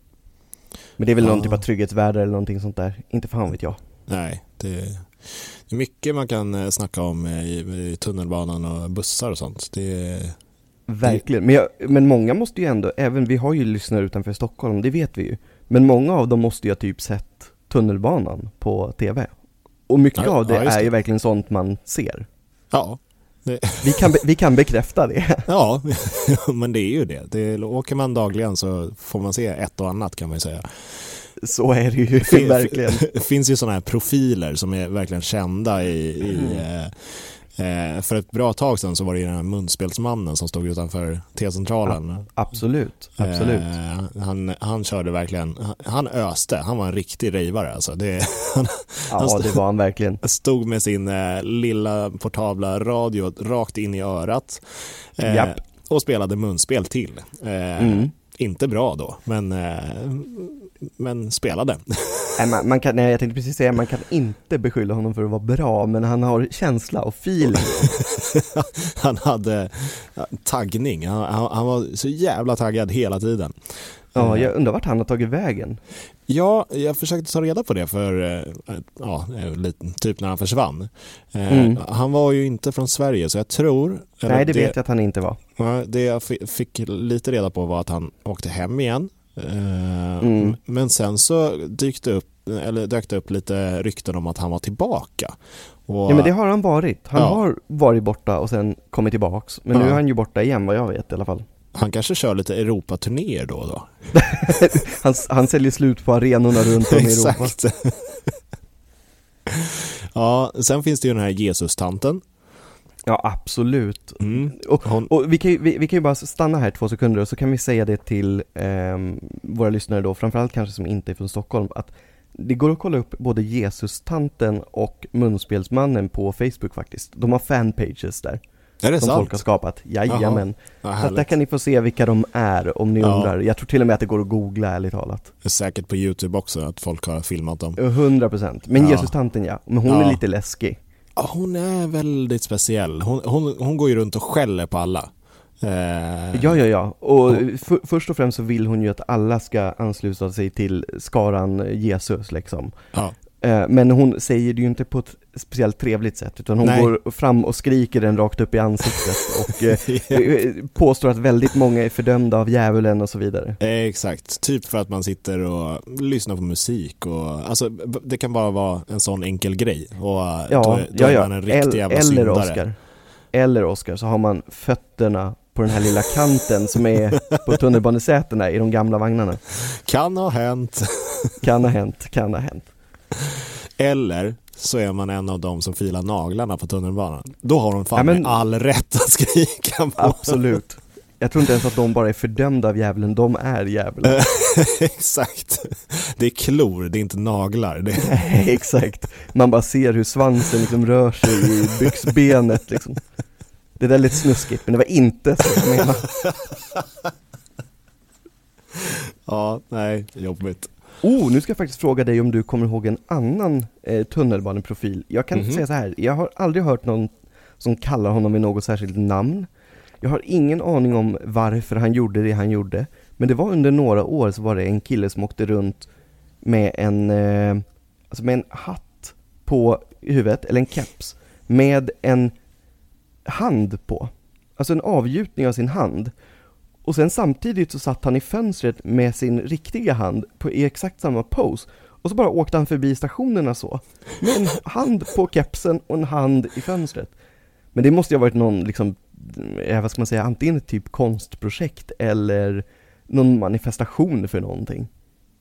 Men det är väl någon Ja. typ av trygghetsvärdar eller någonting sånt där, inte fan vet jag. Nej, det, är mycket man kan eh, snacka om eh, i, i tunnelbanan och bussar och sånt. Det, Verkligen, men, jag, men många måste ju ändå, även vi har ju lyssnare utanför Stockholm, det vet vi ju. Men många av dem måste ju ha typ sett tunnelbanan på TV. Och mycket Ja, av det ja, just är det. ju verkligen sånt man ser. ja, <laughs> Vi kan, vi kan bekräfta det. <laughs> ja <laughs> men det är ju det. det. Åker man dagligen så får man se ett och annat kan man ju säga. Så är det ju fin- verkligen. Det finns ju sådana här profiler som är verkligen kända i, i Mm. Eh, för ett bra tag sedan så var det ju den här munspelsmannen som stod utanför T-centralen. Absolut, absolut. Eh, han, han körde verkligen, han, han öste, han var en riktig rejvare alltså. Det, <laughs> han Ja, det var han verkligen. <laughs> stod med sin eh, lilla portabla radio rakt in i örat. Eh, Japp. och spelade munspel till. Eh, Mm. Inte bra då, men, eh, men spelade. Nej, man, man kan, nej, jag tänkte precis säga, man kan inte beskylla honom för att vara bra, men han har känsla och feeling. <laughs> han hade taggning, han, han, han var så jävla taggad hela tiden. Ja, Eh, jag undrar vart han har tagit vägen. Ja, jag försökte ta reda på det för, eh, ja, typ när han försvann. Eh, Mm. Han var ju inte från Sverige, så jag tror... Nej, det vet jag att han inte var. Det jag fi- fick lite reda på var att han åkte hem igen Eh, Mm. Men sen så dyk det upp, eller dök det upp lite rykten om att han var tillbaka. Och, Ja men det har han varit. Han Ja. har varit borta och sen kommit tillbaks. Men nu Ja. är han ju borta igen vad jag vet i alla fall. Han kanske kör lite Europaturnéer då och då. <laughs> Han, han säljer slut på arenorna runt om i Europa. Exakt. <laughs> ja, sen finns det ju den här Jesus-tanten. Ja absolut. Mm. Och, och vi, kan ju, vi, vi kan ju bara stanna här två sekunder och så kan vi säga det till ehm, våra lyssnare då, framförallt kanske som inte är från Stockholm, att det går att kolla upp både Jesus-tanten och Munspelsmannen på Facebook faktiskt. De har fanpages där, är det som sant? folk har skapat. Jajamän. Ja, Så där kan ni få se vilka de är om ni Ja. undrar. Jag tror till och med att det går att googla ärligt talat. Det är säkert på YouTube också att folk har filmat dem. 100% Men Ja. Jesus-tanten ja, men hon Ja. är lite läskig. Ja, hon är väldigt speciell. Hon, hon, hon går ju runt och skäller på alla. Eh, Ja, ja, ja. Och för, först och främst så vill hon ju att alla ska ansluta sig till skaran Jesus liksom. ja. Eh, Men hon säger det ju inte på ett speciellt trevligt sätt, utan hon Nej. går fram och skriker den rakt upp i ansiktet <laughs> och eh, eh, påstår att väldigt många är fördömda av djävulen och så vidare. Exakt, typ för att man sitter och lyssnar på musik och alltså det kan bara vara en sån enkel grej och Ja, då, är, då ja, är ja. man en riktig El- jävla eller syndare. Oscar. Eller Oscar, så har man fötterna på den här lilla kanten som är på tunnelbanesätena i de gamla vagnarna. <laughs> Kan ha hänt. Kan ha hänt, kan ha hänt. Eller så är man en av dem som filar naglarna på tunnelbanan. Då har de fan Ja, men- all rätt att skrika på. Absolut. Jag tror inte ens att de bara är fördömda av djävulen, de är djävulen. <laughs> Exakt. Det är klor, det är inte naglar. Det är... <laughs> Exakt. Man bara ser hur svansen liksom rör sig i byxbenet liksom. Det där är lite snuskigt, men det var inte så jag menade. <laughs> Ja, nej, jobbigt. Oh, nu ska jag faktiskt fråga dig om du kommer ihåg en annan eh, tunnelbaneprofil. Jag kan Mhm. säga så här, jag har aldrig hört någon som kallar honom med något särskilt namn. Jag har ingen aning om varför han gjorde det han gjorde. Men det var under några år så var det en kille som åkte runt med en, eh, alltså med en hatt på huvudet, eller en keps, med en hand på. Alltså en avgjutning av sin hand. Och sen samtidigt så satt han i fönstret med sin riktiga hand på, i exakt samma pose. Och så bara åkte han förbi stationerna så. Med en hand på kepsen och en hand i fönstret. Men det måste ju ha varit någon, liksom, eh, vad ska man säga, antingen ett typ konstprojekt eller någon manifestation för någonting.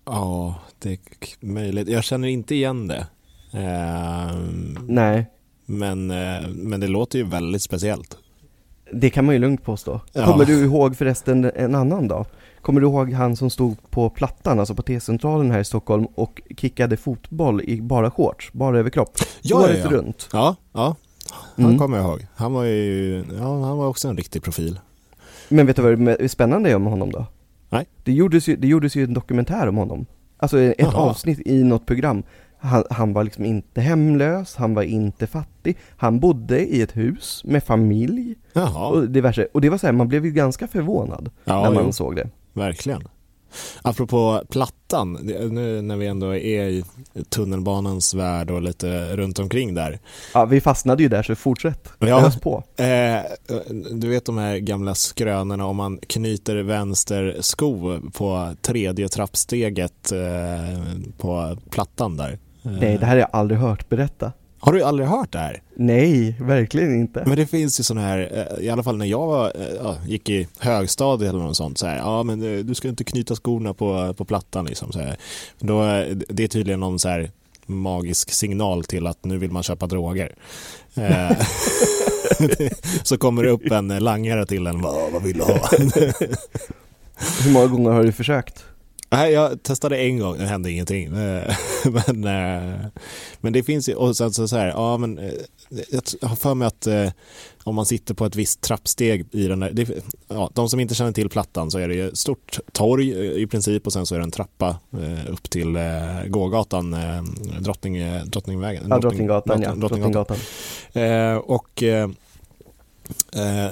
Ja, det är möjligt. Jag känner inte igen det. Ehm, Nej, men, eh, men det låter ju väldigt speciellt. Det kan man ju lugnt påstå. Ja. Kommer du ihåg förresten en annan dag? Kommer du ihåg han som stod på Plattan, alltså på T-centralen här i Stockholm och kickade fotboll i bara shorts, bara överkropp? Ja, året ja, ja. runt. Ja, ja. Han Mm. kommer jag ihåg. Han var ju, ja, han var också en riktig profil. Men vet du vad det är spännande är om honom då? Nej. Det gjordes ju, det gjordes ju en dokumentär om honom. Alltså ett Jaha. avsnitt i något program. Han, han var liksom inte hemlös, han var inte fattig, han bodde i ett hus med familj Jaha, och diverse. Och det var så här, man blev ju ganska förvånad ja, när man jo, såg det. verkligen. Apropå Plattan, nu när vi ändå är i tunnelbanans värld och lite runt omkring där. Ja, vi fastnade ju där så fortsätt. Ja. Ös på. Eh, du vet de här gamla skrönorna om man knyter vänster sko på tredje trappsteget eh, på Plattan där. Nej, det här har jag aldrig hört, berätta. Har du aldrig hört det här? Nej, verkligen inte. Men det finns ju sådana här, eh, i alla fall när jag var, eh, ja, gick i högstadiet eller något sånt, så här, ja men eh, du ska inte knyta skorna på, på plattan liksom. Så här. Då, det är tydligen någon så här magisk signal till att nu vill man köpa droger. <laughs> Så kommer det upp en langare till en, vad, vad vill du ha? <laughs> Hur många gånger har du försökt? Nej, jag testade en gång, det hände ingenting. Eh, <laughs> men, eh, men det finns ju, och sen så, så här, ja men eh, jag har för mig att om man sitter på ett visst trappsteg i den där, det, ja, de som inte känner till plattan så är det ju stort torg i princip och sen så är det en trappa upp till gågatan, eh, drottning, Drottningvägen. Ja, Drottninggatan, ja. Drottning- Drottninggatan. Drottninggatan. Och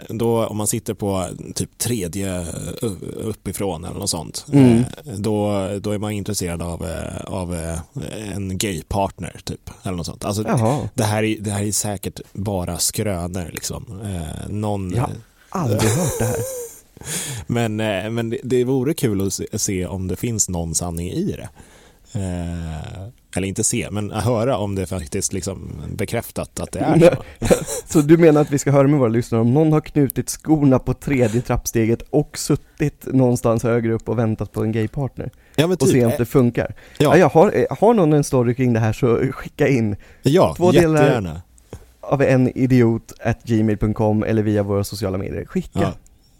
då om man sitter på typ tredje eh, uppifrån eller något sånt, Mm. eh, då, då är man intresserad av, eh, av eh, en gaypartner typ. Eller något sånt. Alltså, Jaha, det, här är, det här är säkert bara skrönor liksom. Eh, någon, Ja. aldrig hört det här. <laughs> Men, eh, men det, det vore kul att se om det finns någon sanning i det. Eh, eller inte se, men höra om det faktiskt liksom bekräftat att det är så. <laughs> Så du menar att vi ska höra med våra lyssnare om någon har knutit skorna på tredje trappsteget och suttit någonstans högre upp och väntat på en gaypartner? Ja, men Och se typ, om det funkar? ja, Ja, jag har, eh, har någon en story kring det här så skicka in ja två delar- jättegärna. av en idiot at gmail.com eller via våra sociala medier. Skicka! Ja.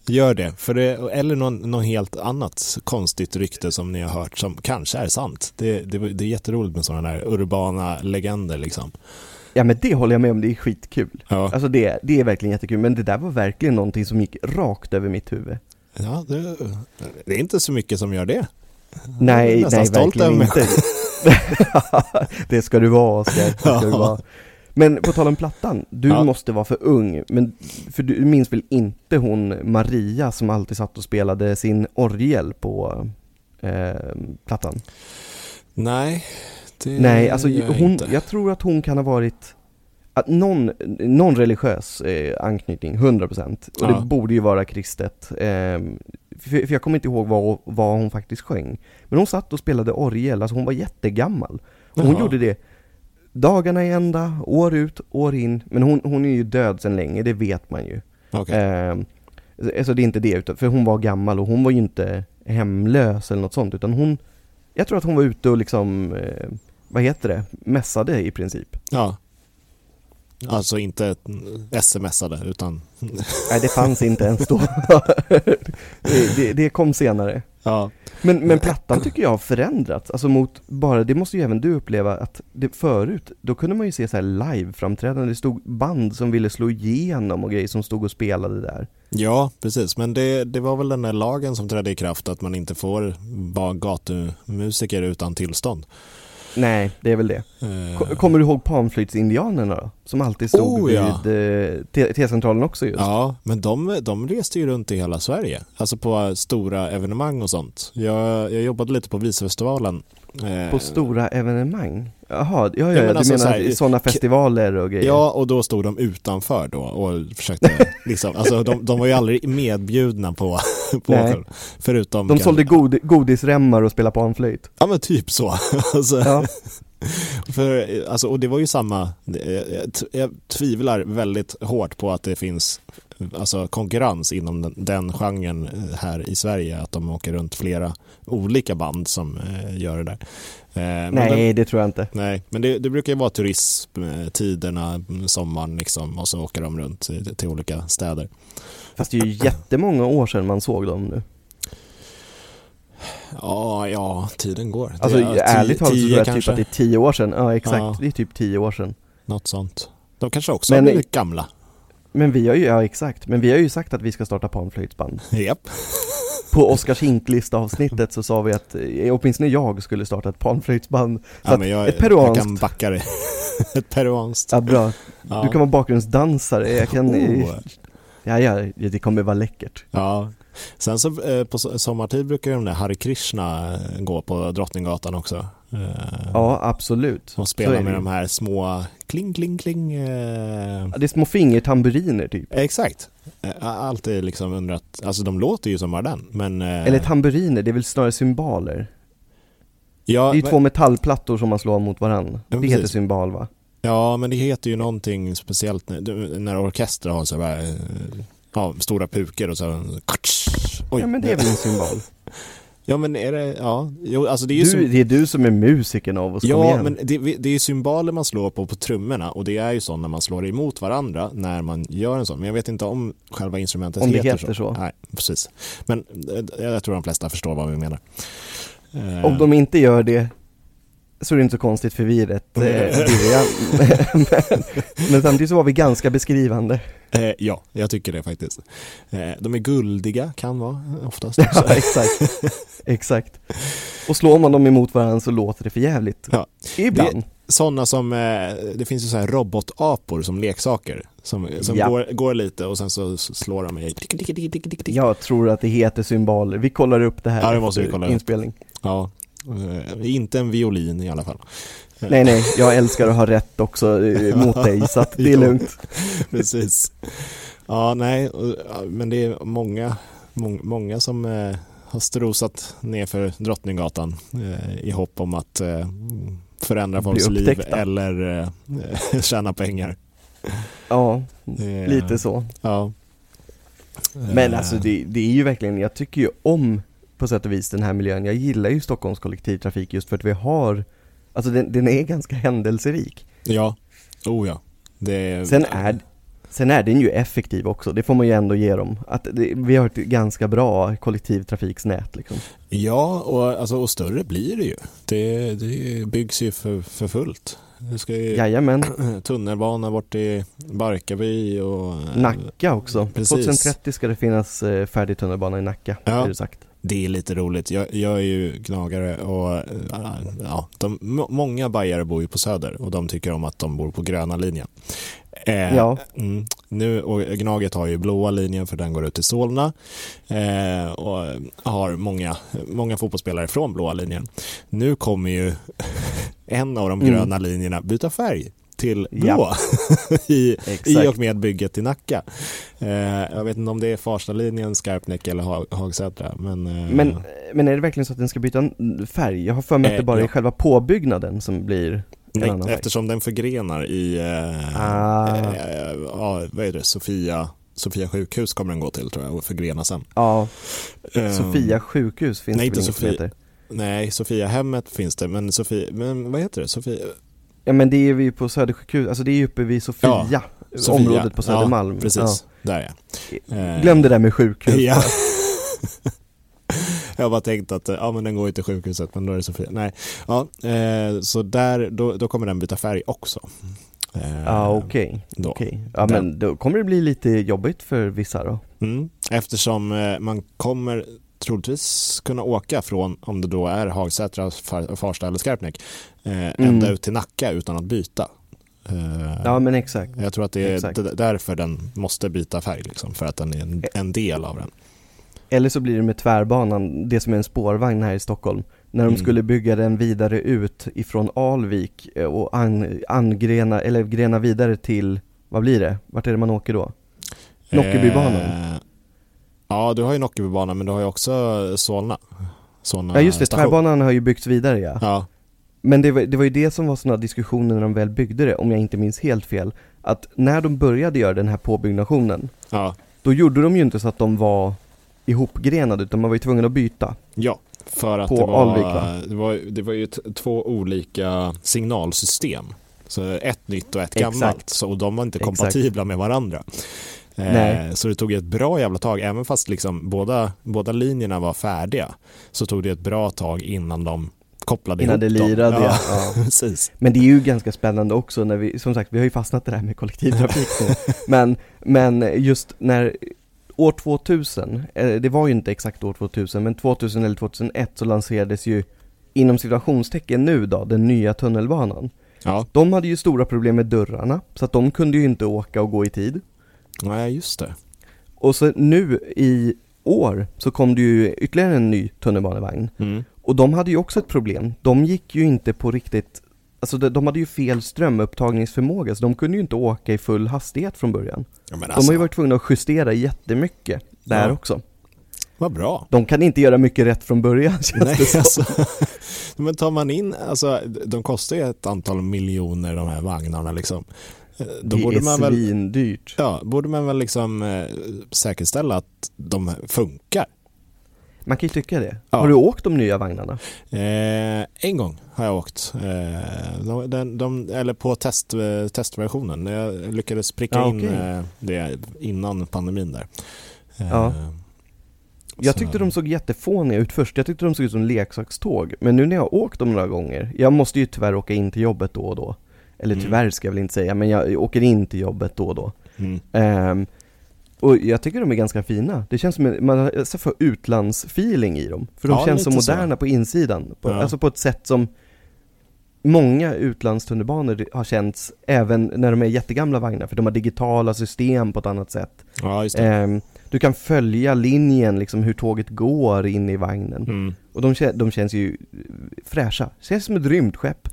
Gör det, för det eller någon, någon helt annat konstigt rykte som ni har hört som kanske är sant. Det, det, det är jätteroligt med sådana där urbana legender liksom. Ja men det håller jag med om, det är skitkul. Ja, Alltså det, det är verkligen jättekul, men det där var verkligen någonting som gick rakt över mitt huvud. ja det, det är inte så mycket som gör det. Nej, Jag är nej stolt verkligen över mig inte. <laughs> det ska du vara Oskar, det ska du Ja. vara. Men på tal om plattan, du Ja. måste vara för ung, men för du minns väl inte hon Maria som alltid satt och spelade sin orgel på eh, plattan? Nej, det Nej, alltså jag hon, inte. jag tror att hon kan ha varit att någon, någon religiös eh, anknytning, 100% och Ja. det borde ju vara kristet. Eh, för, för jag kommer inte ihåg vad, vad hon faktiskt sjöng. Men hon satt och spelade orgel, alltså hon var jättegammal. Och hon Jaha. gjorde det dagarna i ända, år ut, år in. Men hon, hon är ju död sedan länge, det vet man ju. Okej. Eh, alltså det är inte det, utan, för hon var gammal och hon var ju inte hemlös eller något sånt, utan hon, jag tror att hon var ute och liksom, eh, vad heter det, mässade i princip. Ja. Alltså inte smsade utan Nej, det fanns inte ens då. <laughs> det, det, det kom senare. Ja. Men, men plattan tycker jag har förändrats, alltså mot bara, det måste ju även du uppleva, att det förut, då kunde man ju se så här live-framträdanden, det stod band som ville slå igenom och grejer som stod och spelade där. Ja, precis. Men det, det var väl den där lagen som trädde i kraft att man inte får vara gatumusiker utan tillstånd. Nej, det är väl det. Eh, Ko- Kommer du ihåg panflöjtsindianerna då? Som alltid stod Oh, ja. vid eh, T-centralen också just. Ja, men de, de reste ju runt i hela Sverige. Alltså på stora evenemang och sånt. Jag, jag jobbade lite på Visfestivalen. Eh, På stora evenemang? Jaha, ja, ja, ja du alltså menar så här, sådana festivaler och grejer? Ja, och då stod de utanför då och försökte <laughs> liksom, alltså de, de var ju aldrig medbjudna på, på Nej. förutom De sålde god, godisremmar och spelade panflöjt. Ja men typ så. <laughs> alltså, Ja. <laughs> för, alltså, och det var ju samma, jag, jag tvivlar väldigt hårt på att det finns alltså, konkurrens inom den, den genren här i Sverige, att de åker runt flera olika band som eh, gör det där. Eh, Nej, den- det tror jag inte. Nej, men det, det brukar ju vara turismtiderna, sommaren liksom, och så åker de runt till, till olika städer. Fast det är ju <clears throat> jättemånga år sedan man såg dem nu. Ja, ja, tiden går. Alltså är ärligt talat så tror jag typ att det är tio år sedan. Ja, exakt. Ja. Det är typ tio år sedan. något sånt. De kanske också Men- har blivit gamla. Men vi har ju, ja exakt, men vi har ju sagt att vi ska starta panflöjtsband. <laughs> Japp. På Oskars Hinklista avsnittet så sa vi att eh, åtminstone jag skulle starta ett panflöjtsband. Så Ja, men jag, ett peruanskt. jag kan backa det. <laughs> Ett peruanskt. Ja, bra. Ja. Du kan vara bakgrundsdansare, jag kan... Oh. Ja, ja, det kommer vara läckert. Ja. Sen så eh, på so- sommartid brukar ju de där Hare Krishna gå på Drottninggatan också. Eh, Ja, absolut. Och Så spela är det med de här små kling, kling, kling. Eh. Ja, Det är små fingertamburiner typ. Exakt. Eh, alltid liksom undrat, alltså de låter ju som bara den, men... eh, Eller tamburiner, det är väl snarare symboler. ja, Det är ju men- två metallplattor som man slår mot varann. Ja, Det heter symbol va? Ja, men det heter ju någonting speciellt när, när orkestrar har så här, eh, ja, stora pukor och så Oj. Ja men det är väl en symbol? <laughs> Ja, men är det, ja, jo, alltså det är ju Du, som, det är du som är musiken av oss, Ja, men det, det är ju symboler man slår på på trummorna och det är ju så när man slår emot varandra när man gör en sån. Men jag vet inte om själva instrumentet Om heter, heter så. Nej, precis. Men eh, jag tror de flesta förstår vad vi menar. Eh, Om de inte gör det så är det inte så konstigt för vi är rätt eh, <laughs> men, men samtidigt så var vi ganska beskrivande. eh, ja, jag tycker det faktiskt. Eh, de är guldiga, kan vara oftast. <laughs> Ja, exakt. exakt. Och slår man dem emot varandra så låter det för jävligt. Ja. Ibland. Sådana som, eh, det finns ju så här robotapor som leksaker. Som, som Ja. går, går lite och sen så slår de tick. Jag tror att det heter symboler. Vi kollar upp det här Ja, det måste vi kolla upp. inspelning. Ja, eh, inte en violin i alla fall. Nej, nej, jag älskar att ha rätt också eh, <laughs> mot dig, så att det är lugnt. <laughs> Precis. Ja, nej, men det är många, må, många som eh, har strosat ner för Drottninggatan eh, i hopp om att eh, förändra folks liv eller eh, <laughs> tjäna pengar. Ja, Det- lite så. Ja. Men Eh, alltså det, det är ju verkligen, jag tycker ju om på sätt och vis den här miljön. Jag gillar ju Stockholms kollektivtrafik just för att vi har, alltså den, den är ganska händelserik. Ja, oh ja. Det, Sen är, sen är den ju effektiv också, det får man ju ändå ge dem. Att det, vi har ett ganska bra kollektivtrafiksnät liksom. Ja, och, alltså, och större blir det ju. Det, det byggs ju för, för fullt. Det ska ju Jajamän, <clears throat> tunnelbana bort till Barkarby och... Nacka också. Precis. 2030 ska det finnas eh, färdig tunnelbana i Nacka, Ja. är det sagt. Det är lite roligt. Jag, jag är ju gnagare och äh, ja, de, må- många bajare bor ju på Söder och de tycker om att de bor på gröna linjen. Eh, Ja. mm, nu, och Gnaget har ju blåa linjen för den går ut till Solna eh, och har många, många fotbollsspelare från blåa linjen. Nu kommer ju <laughs> en av de Mm. gröna linjerna byta färg till blå Ja. <laughs> i, i och med bygget i Nacka. Eh, jag vet inte om det är Farstalinjen, Skarpnäck eller Ha- Hagsätra. Men, eh, Men, men är det verkligen så att den ska byta färg? Jag har för mig att Eh, det bara är ja. själva påbyggnaden som blir nej, eftersom den förgrenar i eh, Ah. eh, vad är det, Sofia, Sofia sjukhus kommer den gå till tror jag och förgrena sen. Ja, Eh, Sofia sjukhus finns nej, det inte inget som Sofia. heter? Nej, Sofia hemmet finns det, men Sofia, men vad heter det? Sofia? Ja men det är vi på Södersjukhus, alltså det är ju uppe vid Sofia, Sofia. området på Södermalm. Ja, precis, där ja. Ja. Eh, Glöm det där med sjukhus. <laughs> Ja. <laughs> Jag har bara tänkt att ja, men den går ju till sjukhuset, men då är det Sofia. Nej, ja, eh, så där, då, då kommer den byta färg också. Eh, Ja okej, då. okej. Ja Den- men då kommer det bli lite jobbigt för vissa då. Mm, eftersom eh, man kommer troligtvis kunna åka från, om det då är Hagsätra, Far- Farsta eller Skarpnäck, eh, ända ut till Nacka utan att byta. Eh, Ja men exakt. Jag tror att det är exakt. därför den måste byta färg, liksom, för att den är en, en del av den. Eller så blir det med tvärbanan, det som är en spårvagn här i Stockholm. När de Mm. skulle bygga den vidare ut ifrån Alvik eh, och an, angrena, eller grena vidare till, vad blir det? Vart är det man åker då? Nockebybanan. Eh, ja, du har ju Nockebybanan, men du har ju också Solna. Solna Ja just det, station. tvärbanan har ju byggts vidare ja. Ja, Men det var, det var ju det som var sådana diskussioner när de väl byggde det, om jag inte minns helt fel. Att när de började göra den här påbyggnationen, ja, då gjorde de ju inte så att de var ihopgrenade, utan man var ju tvungen att byta. ja. För att På det, var, Alvik, va? det, var, det var ju två olika signalsystem. Så ett nytt och ett Exakt. gammalt. Så, och de var inte Exakt. kompatibla med varandra. Eh, så det tog ett bra jävla tag, även fast liksom båda, båda linjerna var färdiga, så tog det ett bra tag innan de kopplade Innan ihop det dem. lirade, ja. ja. <laughs> Precis. Men det är ju ganska spännande också när vi, som sagt, vi har ju fastnat i det här med kollektivtrafik nu. <laughs> Men, men just när år 2000, eh, det var ju inte exakt år 2000, men 2000 eller 2001 så lanserades ju inom situationstecken nu då, den nya tunnelbanan. Ja, De hade ju stora problem med dörrarna, så att de kunde ju inte åka och gå i tid. Nej just det. Och så nu i år så kom det ju ytterligare en ny tunnelbanevagn. Mm. Och de hade ju också ett problem. De gick ju inte på riktigt, alltså de, de hade ju fel strömupptagningsförmåga, så de kunde ju inte åka i full hastighet från början. Ja, men De alltså, har ju varit tvungna att justera jättemycket där Ja. också. vad bra. De kan inte göra mycket rätt från början <laughs> känns Nej, det som. alltså, <laughs> men tar man in, alltså de kostar ju ett antal miljoner de här vagnarna liksom. Då det borde är man väl, svindyrt. ja, borde man väl liksom eh, säkerställa att de funkar. Man kan ju tycka det. Ja. Har du åkt de nya vagnarna? Eh, en gång har jag åkt, eh, de, de, eller på test, eh, testversionen. Jag lyckades pricka Ja, in okej. eh, det innan pandemin där. Eh, Ja. Jag tyckte de såg jättefåniga ut först, jag tyckte de såg ut som leksakståg. Men nu när jag har åkt dem några gånger, jag måste ju tyvärr åka in till jobbet då och då. Eller Mm. tyvärr ska jag väl inte säga, men jag åker in till jobbet då och då. Ehm, och jag tycker de är ganska fina. Det känns som, man har för utlandsfeeling i dem. För de Ja, känns så lite så. moderna på insidan. På, Ja. Alltså på ett sätt som många utlandstunnelbanor har känts även när de är jättegamla vagnar. För de har digitala system på ett annat sätt. Ja. Ehm, du kan följa linjen, liksom hur tåget går in i vagnen. Mm. Och de, de känns ju fräscha. Känns som ett rymdskepp.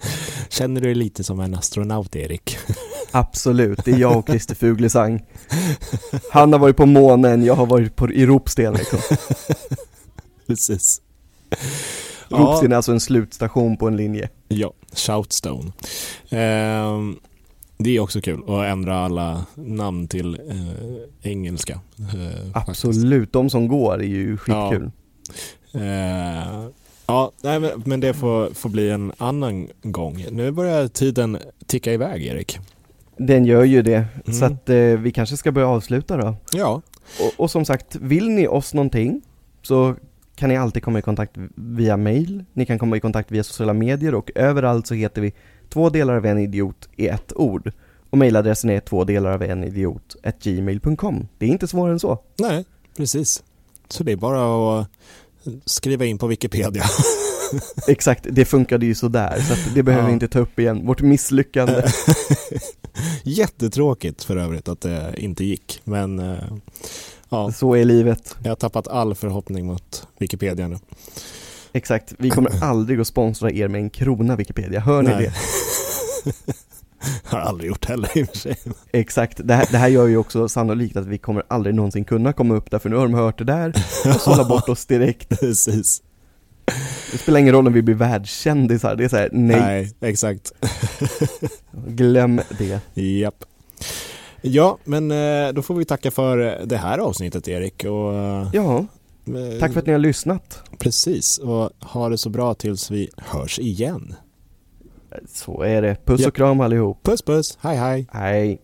<laughs> Känner du dig lite som en astronaut, Erik? <laughs> Absolut, det är jag och Christer Fuglesang. Han har varit på månen, jag har varit på i Ropsten liksom. <laughs> Precis. Ropsten är alltså en slutstation på en linje. Ja, Shoutstone. Ehm, det är också kul att ändra alla namn till eh, engelska. eh, faktiskt. Absolut, de som går är ju skitkul. Eh, ja, nej, men, men det får, får bli en annan gång. Nu börjar tiden ticka iväg, Erik. Den gör ju det, så Mm. att eh, vi kanske ska börja avsluta då. Ja, Och, och som sagt, vill ni oss någonting så kan ni alltid komma i kontakt via mail, ni kan komma i kontakt via sociala medier och överallt så heter vi två delar av en idiot i ett ord. Och mailadressen är två delar av en idiot gmail.com. Det är inte svårare än så. nej, precis. Så det är bara att skriva in på Wikipedia. <laughs> Exakt, det funkade ju sådär, så det behöver vi Ja. inte ta upp igen. Vårt misslyckande. <laughs> Jättetråkigt för övrigt att det inte gick. Men eh, ja, Så är livet. jag har tappat all förhoppning mot Wikipedia nu. Exakt, vi kommer <clears throat> aldrig att sponsra er med en krona Wikipedia, hör ni Nej. det? <laughs> <laughs> har aldrig gjort heller i och för sig. Exakt, det här, det här gör ju också sannolikt att vi kommer aldrig någonsin kunna komma upp där, för nu har de hört det där och sållar bort oss direkt. <laughs> Precis. Det spelar ingen roll om vi blir världskändisar, det är såhär, nej, Nej, exakt. <laughs> glöm det. Japp. Ja, men eh, då får vi tacka för det här avsnittet Erik. Och, eh, Ja, tack för att ni har lyssnat. Precis, och ha det så bra tills vi hörs igen. Så är det, puss och kram allihop. Puss puss, hej hej. Hej.